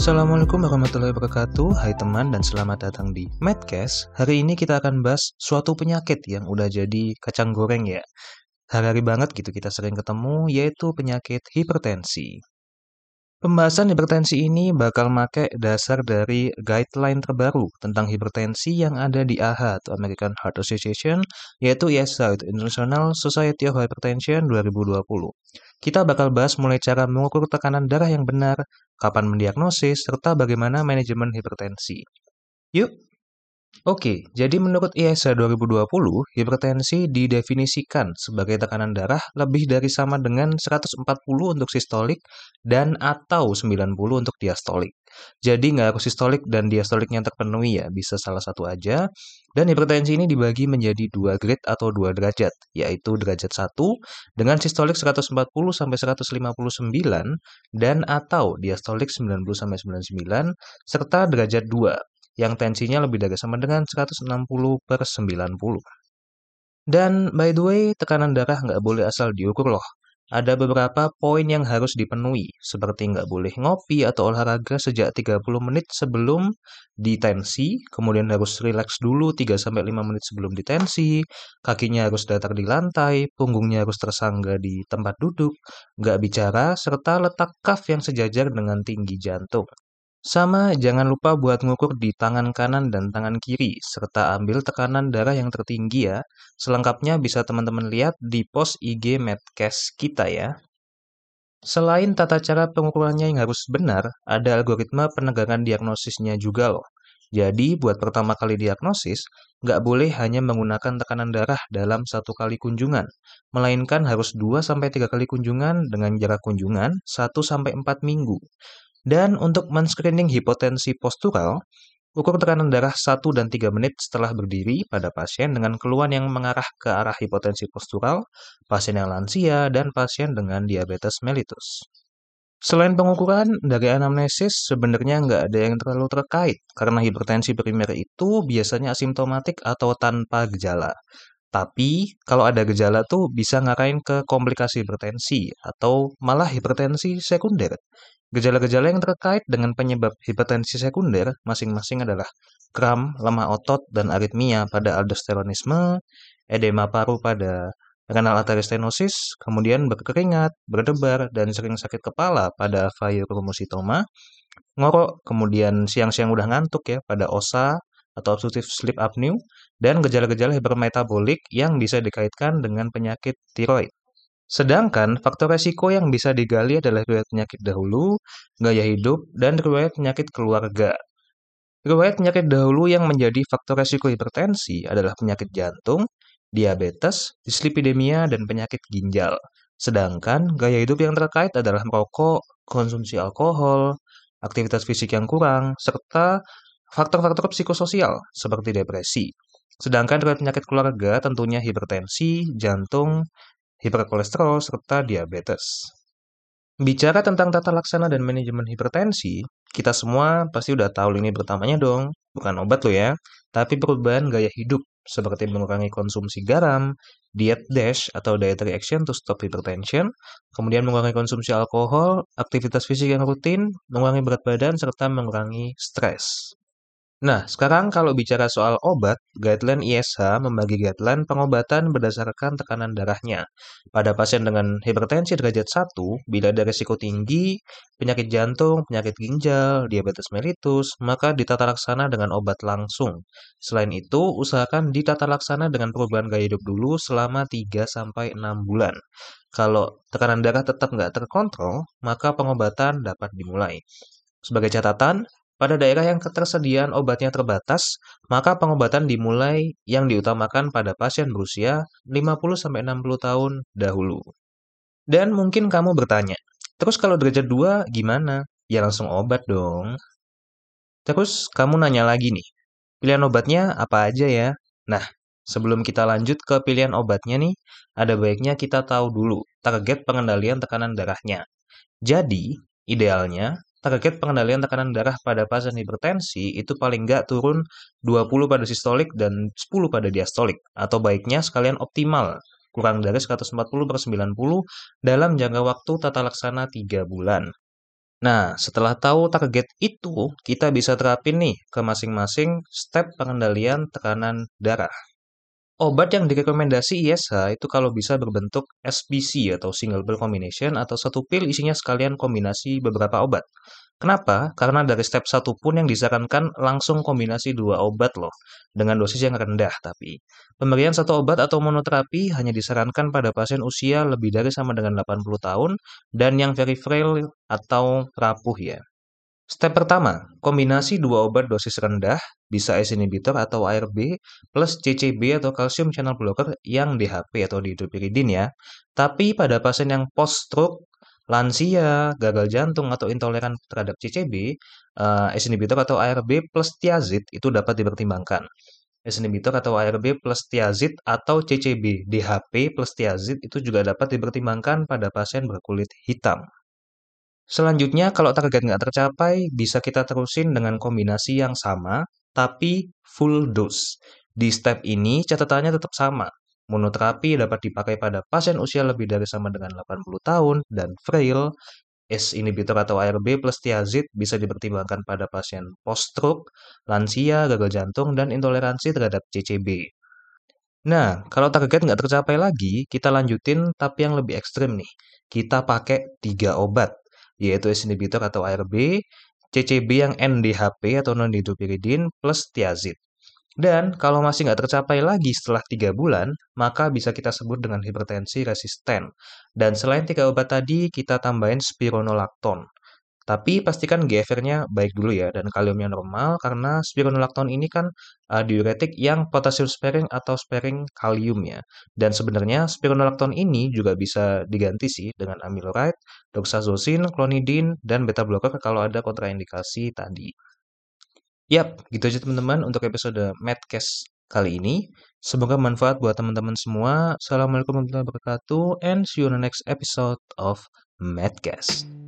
Assalamualaikum warahmatullahi wabarakatuh. Hai teman dan selamat datang di Medcast Hari ini kita akan bahas suatu penyakit yang udah jadi kacang goreng ya. Hari-hari banget gitu kita sering ketemu yaitu penyakit hipertensi Pembahasan hipertensi ini bakal make dasar dari guideline terbaru tentang hipertensi yang ada di AHA atau American Heart Association yaitu itu International Society of Hypertension 2020. Kita bakal bahas mulai cara mengukur tekanan darah yang benar, kapan mendiagnosis, serta bagaimana manajemen hipertensi. Yuk, Oke, jadi menurut ISA 2020, hipertensi didefinisikan sebagai tekanan darah lebih dari sama dengan 140 untuk sistolik dan atau 90 untuk diastolik. Jadi nggak harus sistolik dan diastoliknya terpenuhi ya, bisa salah satu aja. Dan hipertensi ini dibagi menjadi dua grade atau dua derajat, yaitu derajat 1 dengan sistolik 140 sampai 159 dan atau diastolik 90 sampai 99 serta derajat 2 yang tensinya lebih dari sama dengan 160 per 90. Dan by the way, tekanan darah nggak boleh asal diukur loh. Ada beberapa poin yang harus dipenuhi, seperti nggak boleh ngopi atau olahraga sejak 30 menit sebelum ditensi, kemudian harus rileks dulu 3-5 menit sebelum ditensi, kakinya harus datar di lantai, punggungnya harus tersangga di tempat duduk, nggak bicara, serta letak kaf yang sejajar dengan tinggi jantung. Sama, jangan lupa buat ngukur di tangan kanan dan tangan kiri, serta ambil tekanan darah yang tertinggi ya. Selengkapnya bisa teman-teman lihat di post IG Medcast kita ya. Selain tata cara pengukurannya yang harus benar, ada algoritma penegangan diagnosisnya juga loh. Jadi, buat pertama kali diagnosis, nggak boleh hanya menggunakan tekanan darah dalam satu kali kunjungan, melainkan harus 2-3 kali kunjungan dengan jarak kunjungan 1-4 minggu. Dan untuk men-screening hipotensi postural, ukur tekanan darah 1 dan 3 menit setelah berdiri pada pasien dengan keluhan yang mengarah ke arah hipotensi postural, pasien yang lansia, dan pasien dengan diabetes mellitus. Selain pengukuran, dari anamnesis sebenarnya nggak ada yang terlalu terkait, karena hipertensi primer itu biasanya asimptomatik atau tanpa gejala. Tapi, kalau ada gejala tuh bisa ngarahin ke komplikasi hipertensi atau malah hipertensi sekunder. Gejala-gejala yang terkait dengan penyebab hipertensi sekunder masing-masing adalah kram, lemah otot, dan aritmia pada aldosteronisme, edema paru pada renal artery stenosis, kemudian berkeringat, berdebar, dan sering sakit kepala pada phaeochromocytoma, ngorok, kemudian siang-siang udah ngantuk ya pada OSA atau obstructive sleep apnea, dan gejala-gejala hipermetabolik yang bisa dikaitkan dengan penyakit tiroid. Sedangkan faktor resiko yang bisa digali adalah riwayat penyakit dahulu, gaya hidup, dan riwayat penyakit keluarga. Riwayat penyakit dahulu yang menjadi faktor resiko hipertensi adalah penyakit jantung, diabetes, dislipidemia, dan penyakit ginjal. Sedangkan gaya hidup yang terkait adalah merokok, konsumsi alkohol, aktivitas fisik yang kurang, serta faktor-faktor psikososial seperti depresi. Sedangkan riwayat penyakit keluarga tentunya hipertensi, jantung, hiperkolesterol, serta diabetes. Bicara tentang tata laksana dan manajemen hipertensi, kita semua pasti udah tahu lini pertamanya dong, bukan obat loh ya, tapi perubahan gaya hidup seperti mengurangi konsumsi garam, diet DASH atau dietary action to stop hypertension, kemudian mengurangi konsumsi alkohol, aktivitas fisik yang rutin, mengurangi berat badan, serta mengurangi stres. Nah, sekarang kalau bicara soal obat, guideline ISH membagi guideline pengobatan berdasarkan tekanan darahnya. Pada pasien dengan hipertensi derajat 1, bila ada risiko tinggi, penyakit jantung, penyakit ginjal, diabetes mellitus, maka ditata laksana dengan obat langsung. Selain itu, usahakan ditata laksana dengan perubahan gaya hidup dulu selama 3-6 bulan. Kalau tekanan darah tetap nggak terkontrol, maka pengobatan dapat dimulai. Sebagai catatan, pada daerah yang ketersediaan obatnya terbatas, maka pengobatan dimulai yang diutamakan pada pasien berusia 50-60 tahun dahulu. Dan mungkin kamu bertanya, terus kalau derajat 2 gimana? Ya langsung obat dong. Terus kamu nanya lagi nih, pilihan obatnya apa aja ya? Nah, sebelum kita lanjut ke pilihan obatnya nih, ada baiknya kita tahu dulu target pengendalian tekanan darahnya. Jadi, idealnya target pengendalian tekanan darah pada pasien hipertensi itu paling nggak turun 20 pada sistolik dan 10 pada diastolik, atau baiknya sekalian optimal, kurang dari 140 per 90 dalam jangka waktu tata laksana 3 bulan. Nah, setelah tahu target itu, kita bisa terapin nih ke masing-masing step pengendalian tekanan darah. Obat yang direkomendasi ISH itu kalau bisa berbentuk SPC atau single pill combination atau satu pil isinya sekalian kombinasi beberapa obat. Kenapa? Karena dari step satu pun yang disarankan langsung kombinasi dua obat loh, dengan dosis yang rendah tapi. Pemberian satu obat atau monoterapi hanya disarankan pada pasien usia lebih dari sama dengan 80 tahun dan yang very frail atau rapuh ya. Step pertama, kombinasi dua obat dosis rendah, bisa ACE inhibitor atau ARB, plus CCB atau calcium channel blocker yang DHP atau dihidropiridin ya. Tapi pada pasien yang post-stroke, lansia, gagal jantung, atau intoleran terhadap CCB, ACE inhibitor atau ARB plus tiazid itu dapat dipertimbangkan. ACE inhibitor atau ARB plus tiazid atau CCB DHP plus tiazid itu juga dapat dipertimbangkan pada pasien berkulit hitam. Selanjutnya, kalau target nggak tercapai, bisa kita terusin dengan kombinasi yang sama, tapi full dose. Di step ini, catatannya tetap sama. Monoterapi dapat dipakai pada pasien usia lebih dari sama dengan 80 tahun dan frail. S inhibitor atau ARB plus tiazid bisa dipertimbangkan pada pasien post-stroke, lansia, gagal jantung, dan intoleransi terhadap CCB. Nah, kalau target nggak tercapai lagi, kita lanjutin tapi yang lebih ekstrim nih. Kita pakai tiga obat yaitu ACE inhibitor atau ARB, CCB yang NDHP atau non-dihydropiridin plus tiazid. Dan kalau masih nggak tercapai lagi setelah tiga bulan, maka bisa kita sebut dengan hipertensi resisten. Dan selain tiga obat tadi, kita tambahin spironolakton. Tapi pastikan GFR-nya baik dulu ya dan kaliumnya normal karena spironolakton ini kan uh, diuretik yang potassium sparing atau sparing kalium ya. Dan sebenarnya spironolakton ini juga bisa diganti sih dengan amiloride, doxazosin, clonidine, dan beta blocker kalau ada kontraindikasi tadi. Yap, gitu aja teman-teman untuk episode Medcast kali ini. Semoga manfaat buat teman-teman semua. Assalamualaikum warahmatullahi wabarakatuh and see you on the next episode of Medcast.